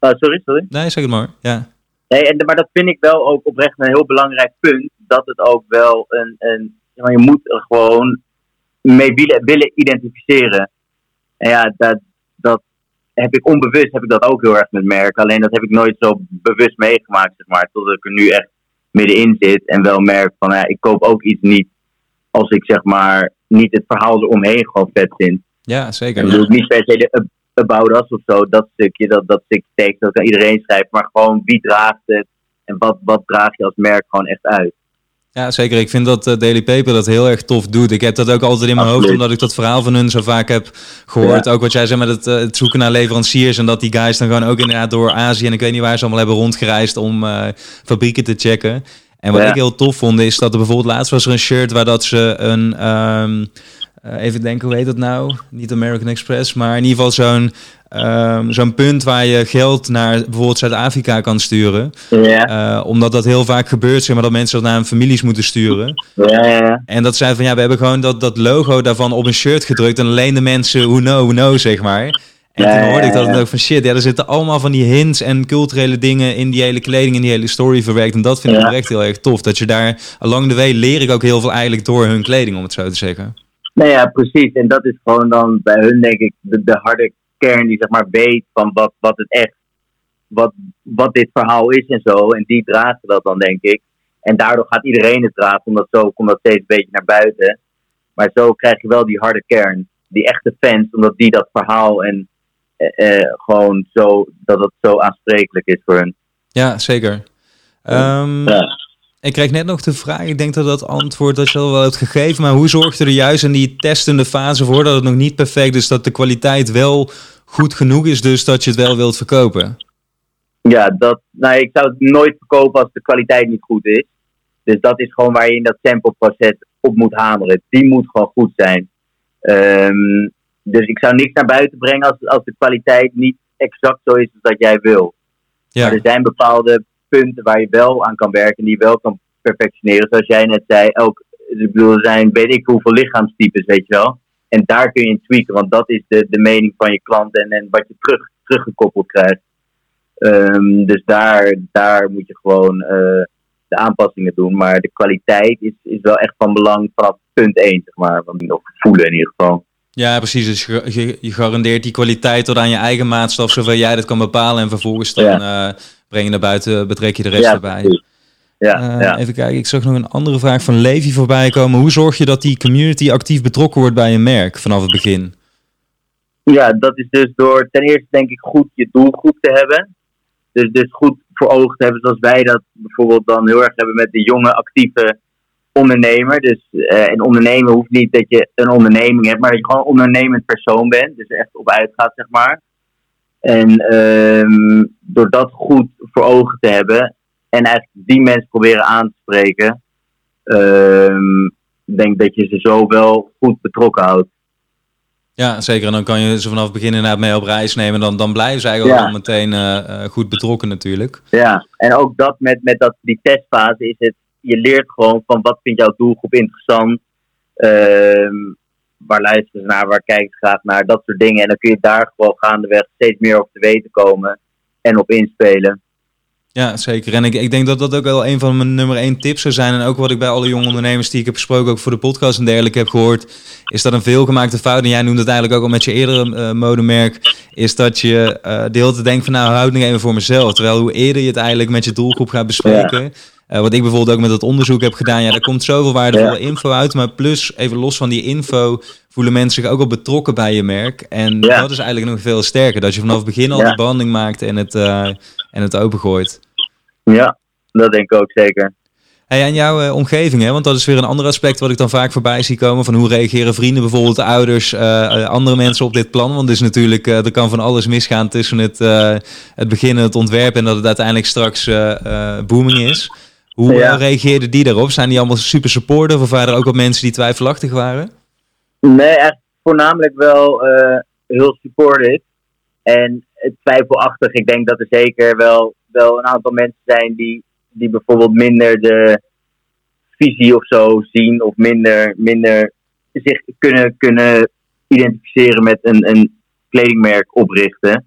Oh, sorry, sorry. Nee, zeg het maar. Ja. Nee, en, maar dat vind ik wel ook oprecht een heel belangrijk punt. Dat het ook wel een. een je moet er gewoon mee willen, willen identificeren. En ja, dat heb ik onbewust heb ik dat ook heel erg met merken. Alleen dat heb ik nooit zo bewust meegemaakt, zeg maar. Totdat ik er nu echt middenin zit en wel merk van ja, ik koop ook iets niet als ik zeg maar niet het verhaal eromheen gewoon vet vind. Ja, zeker. Ik bedoel niet per se de about us of zo, dat stukje, dat, dat stukje tekst, dat kan iedereen schrijven, maar gewoon wie draagt het en wat, wat draag je als merk gewoon echt uit. Ja, zeker. Ik vind dat uh, Daily Paper dat heel erg tof doet. Ik heb dat ook altijd in mijn Absoluut. hoofd, omdat ik dat verhaal van hun zo vaak heb gehoord. Ja. Ook wat jij zei met het, uh, het, zoeken naar leveranciers. En dat die guys dan gewoon ook inderdaad door Azië en ik weet niet waar ze allemaal hebben rondgereisd om uh, fabrieken te checken. En wat Ja. ik heel tof vond is dat er bijvoorbeeld laatst was er een shirt waar dat ze een... Um, even denken, hoe heet dat nou? Niet American Express, maar in ieder geval zo'n um, zo'n punt waar je geld naar bijvoorbeeld Zuid-Afrika kan sturen. Ja. Uh, omdat dat heel vaak gebeurt, zeg maar, dat mensen dat naar hun families moeten sturen. Ja, ja, ja. En dat zei van ja, we hebben gewoon dat, dat logo daarvan op een shirt gedrukt. En alleen de mensen who know, who know, zeg maar. En Ja, toen hoorde ik dat en ook van shit, ja, er zitten allemaal van die hints en culturele dingen in die hele kleding en die hele story verwerkt. En dat vind ik echt heel erg tof. Dat je daar along the way leer ik ook heel veel eigenlijk door hun kleding, om het zo te zeggen. Nee, ja, precies. En dat is gewoon dan bij hun, denk ik, de, de harde kern die zeg maar weet van wat, wat het echt, wat, wat dit verhaal is en zo. En die dragen dat dan, denk ik. En daardoor gaat iedereen het dragen, omdat zo komt dat steeds een beetje naar buiten. Maar zo krijg je wel die harde kern, die echte fans, omdat die dat verhaal en eh, eh, gewoon zo, dat het zo aansprekelijk is voor hun. Ja, zeker. Um, Ja. Ik kreeg net nog de vraag, ik denk dat dat antwoord dat je al wel hebt gegeven, maar hoe zorg je er juist in die testende fase voor dat het nog niet perfect is, dat de kwaliteit wel goed genoeg is, dus dat je het wel wilt verkopen? Ja, dat, nou, ik zou het nooit verkopen als de kwaliteit niet goed is. Dus dat is gewoon waar je in dat sampleproces op moet hameren. Die moet gewoon goed zijn. Um, dus ik zou niks naar buiten brengen als, als de kwaliteit niet exact zo is als dat jij wil. Ja. Maar er zijn bepaalde punten waar je wel aan kan werken, die je wel kan perfectioneren. Zoals jij net zei, elk, ik bedoel, zijn weet ik hoeveel lichaamstypes, weet je wel. En daar kun je in tweaken, want dat is de, de mening van je klant en, en wat je terug, teruggekoppeld krijgt. Um, dus daar, daar moet je gewoon uh, de aanpassingen doen. Maar de kwaliteit is, is wel echt van belang vanaf punt 1, zeg maar. Of voelen in ieder geval. Ja, precies. Dus je, je, je, garandeert die kwaliteit tot aan je eigen maatstaf, zover jij dat kan bepalen. En vervolgens dan ja. uh, breng je naar buiten, betrek je de rest ja, erbij. Precies. Ja, ja. Even kijken, ik zag nog een andere vraag van Levi voorbij komen. Hoe zorg je dat die community actief betrokken wordt bij een merk vanaf het begin? Ja, dat is dus door ten eerste denk ik goed je doelgroep te hebben. Dus, dus goed voor ogen te hebben zoals wij dat bijvoorbeeld dan heel erg hebben met de jonge actieve ondernemer. Dus uh, een ondernemer hoeft niet dat je een onderneming hebt, maar dat je gewoon een ondernemend persoon bent. Dus echt op uitgaat, zeg maar. En um, door dat goed voor ogen te hebben en eigenlijk die mensen proberen aan te spreken, um, denk dat je ze zo wel goed betrokken houdt. Ja, zeker. En dan kan je ze vanaf het begin inderdaad mee op reis nemen. Dan, dan blijven ze eigenlijk al meteen uh, goed betrokken natuurlijk. Ja, en ook dat met, met dat, die testfase is het... Je leert gewoon van wat vindt jouw doelgroep interessant. Uh, waar luisteren ze naar, waar kijken ze graag naar. Dat soort dingen. En dan kun je daar gewoon gaandeweg steeds meer over te weten komen. En op inspelen. Ja, zeker. En ik, ik denk dat dat ook wel een van mijn nummer één tips zou zijn. En ook wat ik bij alle jonge ondernemers die ik heb gesproken, ook voor de podcast en dergelijke heb gehoord, is dat een veelgemaakte fout, en jij noemde het eigenlijk ook al met je eerdere uh, modemerk, is dat je uh, de hele tijd denkt van nou, houd ik even voor mezelf. Terwijl hoe eerder je het eigenlijk met je doelgroep gaat bespreken, ja. Uh, wat ik bijvoorbeeld ook met dat onderzoek heb gedaan, ja, daar komt zoveel waardevolle ja. info uit. Maar plus, even los van die info, voelen mensen zich ook al betrokken bij je merk. En ja. dat is eigenlijk nog veel sterker. Dat je vanaf het begin al de banding maakt en het, uh, en het opengooit. Ja, dat denk ik ook zeker. Hey, en jouw uh, omgeving, hè? want dat is weer een ander aspect wat ik dan vaak voorbij zie komen. Van hoe reageren vrienden, bijvoorbeeld ouders, uh, andere mensen op dit plan. Want is natuurlijk, uh, er kan van alles misgaan tussen het, het beginnen, het ontwerpen en dat het uiteindelijk straks booming is. Hoe ja. reageerden die daarop? Zijn die allemaal super supportive of waren er ook wat mensen die twijfelachtig waren? Nee, echt voornamelijk wel heel supportive. En twijfelachtig, ik denk dat er zeker wel, wel een aantal mensen zijn die, die bijvoorbeeld minder de visie of zo zien, of minder, minder zich kunnen, kunnen identificeren met een, een kledingmerk oprichten.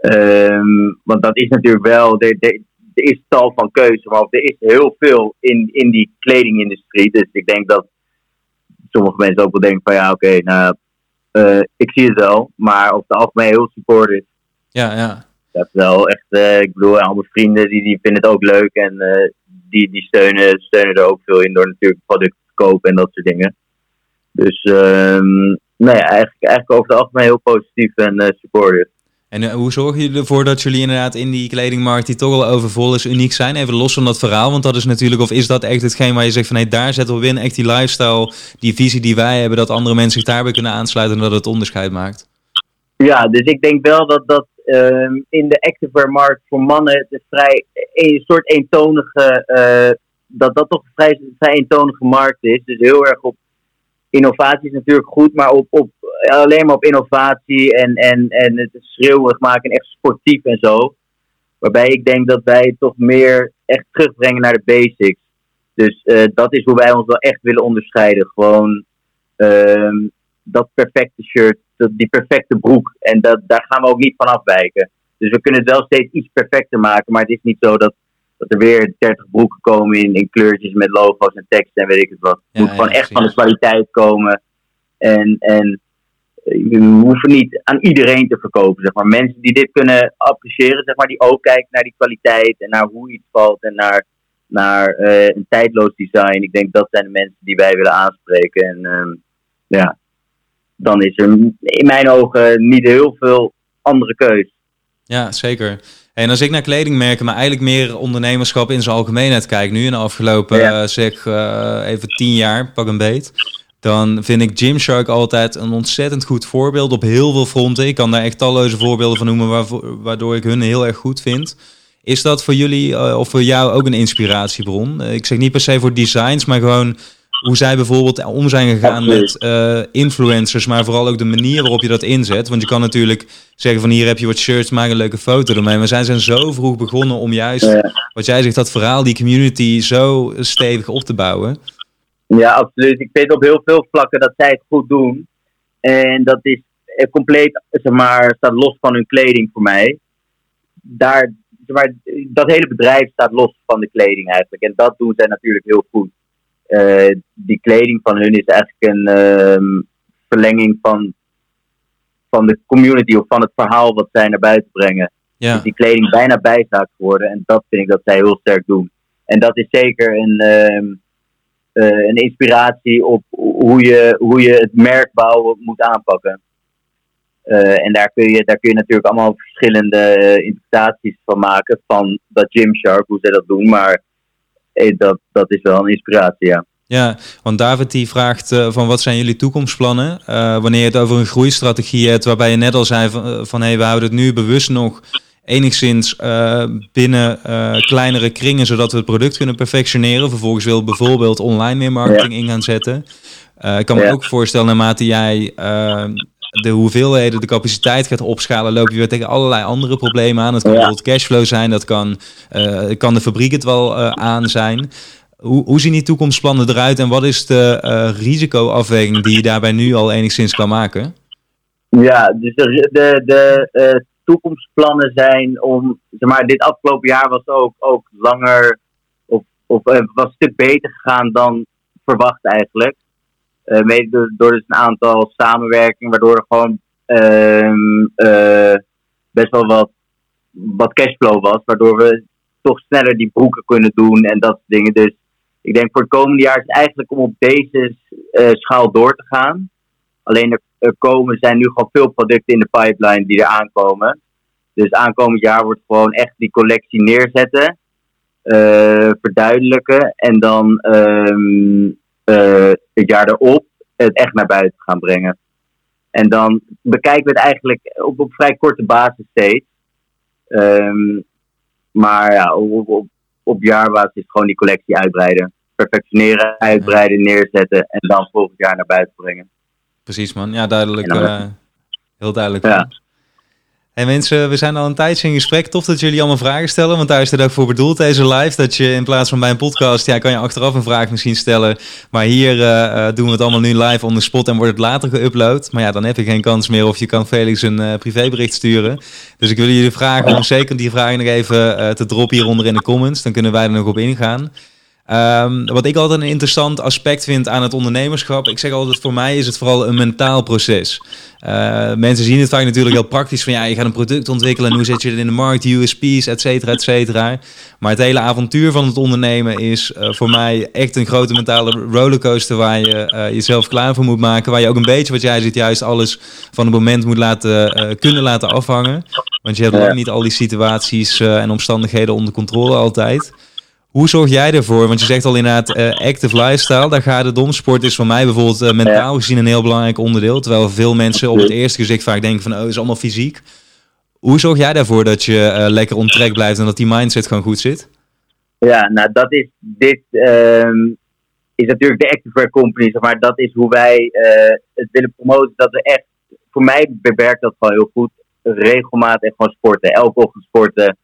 Um, want dat is natuurlijk wel, er, er, er is tal van keuze, maar er is heel veel in, in die kledingindustrie. Dus ik denk dat sommige mensen ook wel denken van ja, oké, okay, nou, uh, ik zie het wel, maar over het algemeen heel supportive. Ja, ja. Dat is wel echt, uh, ik bedoel, al mijn vrienden die, die vinden het ook leuk en uh, die, die steunen, steunen er ook veel in door natuurlijk producten te kopen en dat soort dingen. Dus um, nee, eigenlijk, eigenlijk over het algemeen heel positief en supportive. En uh, hoe zorgen jullie ervoor dat jullie inderdaad in die kledingmarkt die toch al overvol is, uniek zijn? Even los van dat verhaal, want dat is natuurlijk, of is dat echt hetgeen waar je zegt van hé, daar zetten we in, echt die lifestyle, die visie die wij hebben, dat andere mensen zich daarbij kunnen aansluiten en dat het onderscheid maakt? Ja, dus ik denk wel dat dat um, in de activewear-markt voor mannen het vrij een soort eentonige, uh, dat dat toch een vrij, vrij eentonige markt is. Dus heel erg op innovatie is natuurlijk goed, maar op, op, alleen maar op innovatie en, en, en het schreeuwig maken en echt sportief en zo. Waarbij ik denk dat wij toch meer echt terugbrengen naar de basics. Dus uh, dat is hoe wij ons wel echt willen onderscheiden. Gewoon uh, dat perfecte shirt, die perfecte broek. En dat, daar gaan we ook niet van afwijken. Dus we kunnen het wel steeds iets perfecter maken, maar het is niet zo dat, dat er weer 30 broeken komen in, in kleurtjes met logo's en teksten en weet ik het wat. Het ja, moet gewoon echt van de kwaliteit komen. En, en we hoeven niet aan iedereen te verkopen. Zeg maar. Mensen die dit kunnen appreciëren, zeg maar, die ook kijken naar die kwaliteit en naar hoe iets valt en naar, naar uh, een tijdloos design. Ik denk dat zijn de mensen die wij willen aanspreken. En um, ja, dan is er in mijn ogen niet heel veel andere keus. Ja, zeker. En als ik naar kledingmerken, maar eigenlijk meer ondernemerschap in zijn algemeenheid kijk nu in de afgelopen ja. uh, zeg uh, even tien jaar, pak een beet. Dan vind ik Gymshark altijd een ontzettend goed voorbeeld op heel veel fronten. Ik kan daar echt talloze voorbeelden van noemen waarvoor, waardoor ik hun heel erg goed vind. Is dat voor jullie uh, of voor jou ook een inspiratiebron? ik zeg niet per se voor designs, maar gewoon hoe zij bijvoorbeeld om zijn gegaan met uh, influencers, maar vooral ook de manier waarop je dat inzet. Want je kan natuurlijk zeggen van hier heb je wat shirts, maak een leuke foto ermee. Maar zij zijn zo vroeg begonnen om juist, wat jij zegt, dat verhaal, die community zo stevig op te bouwen. Ja, absoluut. Ik weet op heel veel vlakken dat zij het goed doen. En dat is compleet, zeg maar, staat los van hun kleding voor mij. Daar, zeg maar, dat hele bedrijf staat los van de kleding eigenlijk. En dat doen zij natuurlijk heel goed. Uh, die kleding van hun is eigenlijk een uh, verlenging van, van de community of van het verhaal wat zij naar buiten brengen. Ja. Dus die kleding bijna bijzaak geworden en dat vind ik dat zij heel sterk doen. En dat is zeker een, ehm, eh, een inspiratie op hoe je, hoe je het merk bouwen moet aanpakken. Uh, en daar kun, je, daar kun je natuurlijk allemaal verschillende interpretaties van maken. Van dat Gymshark, hoe ze dat doen. Maar dat, dat is wel een inspiratie, ja. Ja, want David die vraagt van wat zijn jullie toekomstplannen? Wanneer je het over een groeistrategie hebt, waarbij je net al zei van, van hey, we houden het nu bewust nog enigszins uh, binnen kleinere kringen, zodat we het product kunnen perfectioneren. Vervolgens wil bijvoorbeeld online meer marketing in gaan zetten. ik kan me ook voorstellen, naarmate jij de hoeveelheden, de capaciteit gaat opschalen, loop je weer tegen allerlei andere problemen aan. Het kan bijvoorbeeld cashflow zijn, dat kan, kan de fabriek het wel aan zijn. Hoe, hoe zien die toekomstplannen eruit en wat is de risicoafweging die je daarbij nu al enigszins kan maken? Ja, dus de, de, de toekomstplannen zijn om, zeg maar, dit afgelopen jaar was ook, ook langer, of, of uh, was een stuk beter gegaan dan verwacht eigenlijk. mede door, door dus een aantal samenwerkingen, waardoor er gewoon ehm, best wel wat, wat cashflow was, waardoor we toch sneller die broeken kunnen doen en dat soort dingen. Dus ik denk voor het komende jaar is het eigenlijk om op deze schaal door te gaan. Alleen er, komen, zijn nu gewoon veel producten in de pipeline die er aankomen. Dus aankomend jaar wordt gewoon echt die collectie neerzetten, uh, verduidelijken en dan um, uh, het jaar erop het echt naar buiten gaan brengen. En dan bekijken we het eigenlijk op, op vrij korte basis steeds. Um, maar ja, op, op jaarbasis gewoon die collectie uitbreiden. Perfectioneren, uitbreiden, neerzetten en dan volgend jaar naar buiten brengen. Precies man, ja duidelijk. Uh, heel duidelijk. Ja. Hey mensen, we zijn al een tijdje in gesprek. Tof dat jullie allemaal vragen stellen, want daar is het ook voor bedoeld, deze live. Dat je in plaats van bij een podcast, ja, kan je achteraf een vraag misschien stellen. Maar hier uh, doen we het allemaal nu live on the spot en wordt het later geüpload. Maar ja, dan heb je geen kans meer of je kan Felix een uh, privébericht sturen. Dus ik wil jullie vragen om zeker die vragen nog even uh, te droppen hieronder in de comments. Dan kunnen wij er nog op ingaan. Um, wat ik altijd een interessant aspect vind aan het ondernemerschap, ik zeg altijd voor mij is het vooral een mentaal proces. Uh, mensen zien het vaak natuurlijk heel praktisch van ja, je gaat een product ontwikkelen en hoe zet je het in de markt, USP's, et cetera, et cetera. Maar het hele avontuur van het ondernemen is uh, voor mij echt een grote mentale rollercoaster waar je uh, jezelf klaar voor moet maken. Waar je ook een beetje, wat jij ziet, juist alles van het moment moet laten, kunnen laten afhangen. Want je hebt lang niet al die situaties en omstandigheden onder controle altijd. Hoe zorg jij ervoor? Want je zegt al inderdaad uh, active lifestyle, daar gaat het om. Sport is voor mij bijvoorbeeld uh, mentaal gezien een heel belangrijk onderdeel. Terwijl veel mensen op het eerste gezicht vaak denken van, oh, het is allemaal fysiek. Hoe zorg jij daarvoor dat je uh, lekker ontrek blijft en dat die mindset gewoon goed zit? Ja, nou dat is, dit um, is natuurlijk de Activewear Company, zeg maar dat is hoe wij het willen promoten. Dat we echt, voor mij bewerkt dat gewoon heel goed, regelmatig gewoon sporten, elke ochtend sporten.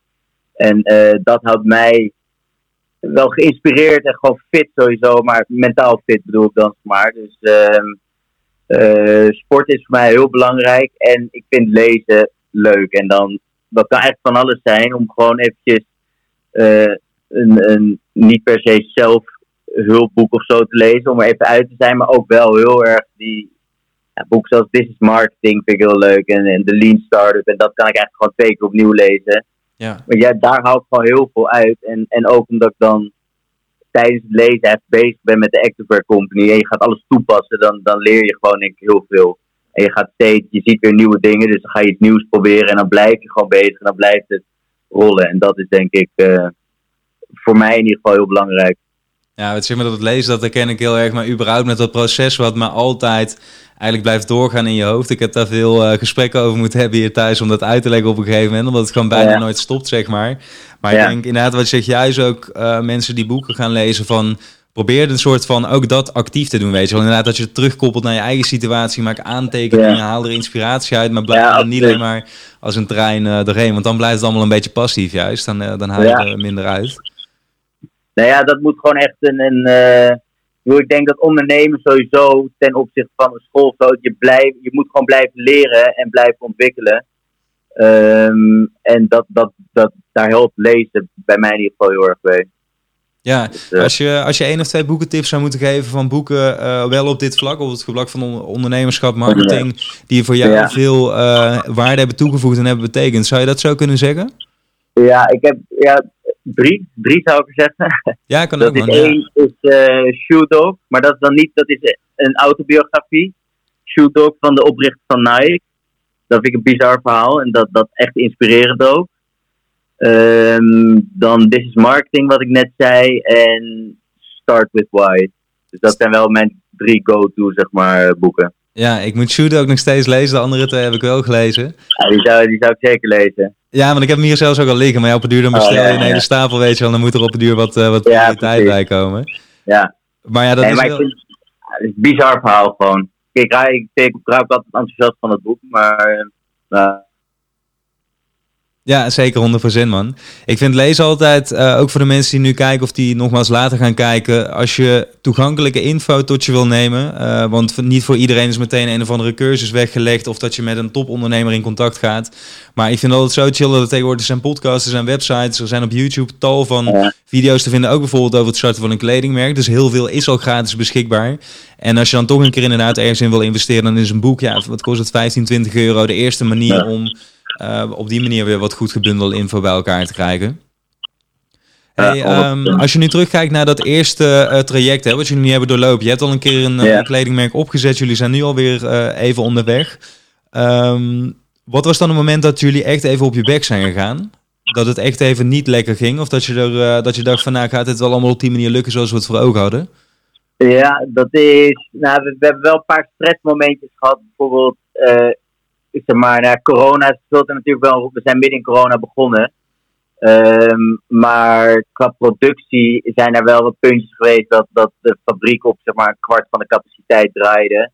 En dat houdt mij wel geïnspireerd en gewoon fit sowieso, maar mentaal fit bedoel ik dan maar. Dus uh, sport is voor mij heel belangrijk en ik vind lezen leuk. En dan, dat kan echt van alles zijn om gewoon eventjes uh, een, een niet per se zelf hulpboek of zo te lezen, om er even uit te zijn, maar ook wel heel erg die ja, boeken zoals Business Marketing vind ik heel leuk en, en de Lean Startup en dat kan ik eigenlijk gewoon twee keer opnieuw lezen. Ja. Maar ja, daar ik gewoon heel veel uit. En, en ook omdat ik dan tijdens het lezen echt bezig ben met de Activewear Company en je gaat alles toepassen, dan, dan leer je gewoon denk ik heel veel. En je gaat steeds, je ziet weer nieuwe dingen, dus dan ga je iets nieuws proberen en dan blijf je gewoon bezig en dan blijft het rollen. En dat is denk ik uh, voor mij in ieder geval heel belangrijk. Ja, het zeg maar dat het lezen, dat herken ik heel erg. Maar überhaupt met dat proces wat me altijd eigenlijk blijft doorgaan in je hoofd. Ik heb daar veel uh, gesprekken over moeten hebben hier thuis om dat uit te leggen op een gegeven moment. Omdat het gewoon bijna nooit stopt, zeg maar. Maar ik denk inderdaad, wat je zegt, juist ook uh, mensen die boeken gaan lezen van... Probeer een soort van ook dat actief te doen, weet je wel. Inderdaad, dat je het terugkoppelt naar je eigen situatie. Maak aantekeningen, haal er inspiratie uit. Maar blijf er niet alleen maar als een trein uh, doorheen. Want dan blijft het allemaal een beetje passief juist. Dan, dan haal je er minder uit. Nou ja, dat moet gewoon echt een. een uh, ik denk dat ondernemen sowieso ten opzichte van een school, zo, je, blijf, je moet gewoon blijven leren en blijven ontwikkelen. Um, en dat, dat, dat, daar helpt lezen bij mij in ieder geval heel erg bij. Ja, dus, uh, als, je, als je één of twee boekentips zou moeten geven van boeken, uh, wel op dit vlak, op het vlak van ondernemerschap, marketing, die voor jou ja. veel waarde hebben toegevoegd en hebben betekend, zou je dat zo kunnen zeggen? Ja, ik heb, ja drie, drie zou ik zeggen. Ja, kan dat ook is. Ja. één is eh Shoe Dog, maar dat is dan niet, dat is een autobiografie. Shoe Dog van de oprichter van Nike. Dat vind ik een bizar verhaal en dat, dat echt inspirerend ook. Ehm, dan This is Marketing, wat ik net zei. En Start with Why. Dus dat zijn wel mijn drie go-to, zeg maar, boeken. Ja, ik moet Shoot ook nog steeds lezen. De andere twee heb ik wel gelezen. Ja, die, zou, die zou ik zeker lezen. Ja, want ik heb hem hier zelfs ook al liggen. Maar ja, op een duur dan bestel je Oh, ja, een hele stapel, weet je wel. Dan moet er op een duur wat, eh, wat prioriteit bij komen. Ja, Maar ja, dat nee, is wel... ik vind het is een bizar verhaal gewoon. Kijk, ik, ik, ik raak altijd enthousiast van het boek, maar... eh, Ja, zeker 100% man. Ik vind lezen altijd, eh, ook voor de mensen die nu kijken of die nogmaals later gaan kijken, als je toegankelijke info tot je wil nemen, eh, want niet voor iedereen is meteen een of andere cursus weggelegd of dat je met een topondernemer in contact gaat. Maar ik vind altijd zo chill dat er tegenwoordig zijn podcasts, er zijn websites, er zijn op YouTube tal van Ja. video's te vinden, ook bijvoorbeeld over het starten van een kledingmerk. Dus heel veel is al gratis beschikbaar. En als je dan toch een keer inderdaad ergens in wil investeren, dan is een boek, ja, wat kost het, 15, 20 euro, de eerste manier Ja. om eh, op die manier weer wat goed gebundelde info bij elkaar te krijgen. Hey, ehm, 100%. als je nu terugkijkt naar dat eerste eh, traject hè, wat jullie nu hebben doorlopen. Je hebt al een keer een, eh, een kledingmerk opgezet. Jullie zijn nu alweer eh even onderweg. Ehm, wat was dan het moment dat jullie echt even op je bek zijn gegaan? Dat het echt even niet lekker ging? Of dat je, er, dat je dacht van nou gaat het wel allemaal op die manier lukken zoals we het voor ogen hadden? Ja, dat is. Nou, we, we hebben wel een paar stressmomentjes gehad. Bijvoorbeeld, zeg maar, nou, corona speelt natuurlijk wel. We zijn midden in corona begonnen. Ehm, maar qua productie zijn er wel wat puntjes geweest dat, dat de fabriek op zeg maar, een kwart van de capaciteit draaide.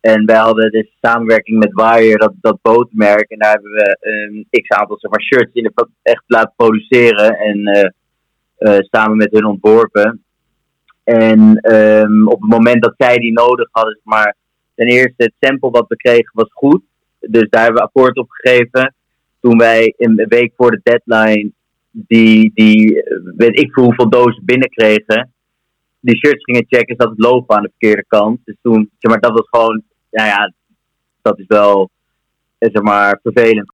En wij hadden dus samenwerking met Wire, dat, dat bootmerk. En daar hebben we een x aantal zeg maar, shirts in de echt laten produceren. En eh, eh, samen met hun ontworpen. En ehm, op het moment dat zij die nodig hadden, zeg maar ten eerste het sample wat we kregen was goed. Dus daar hebben we akkoord op gegeven. Toen wij een week voor de deadline die, die weet ik voor hoeveel dozen binnenkregen, die shirts gingen checken, zat het logo aan de verkeerde kant. Dus toen, zeg maar, dat was gewoon, nou ja, dat is wel, eh, zeg maar, vervelend.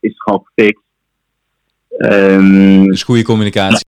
Is gewoon gefixt. Ehm, Dus goede communicatie.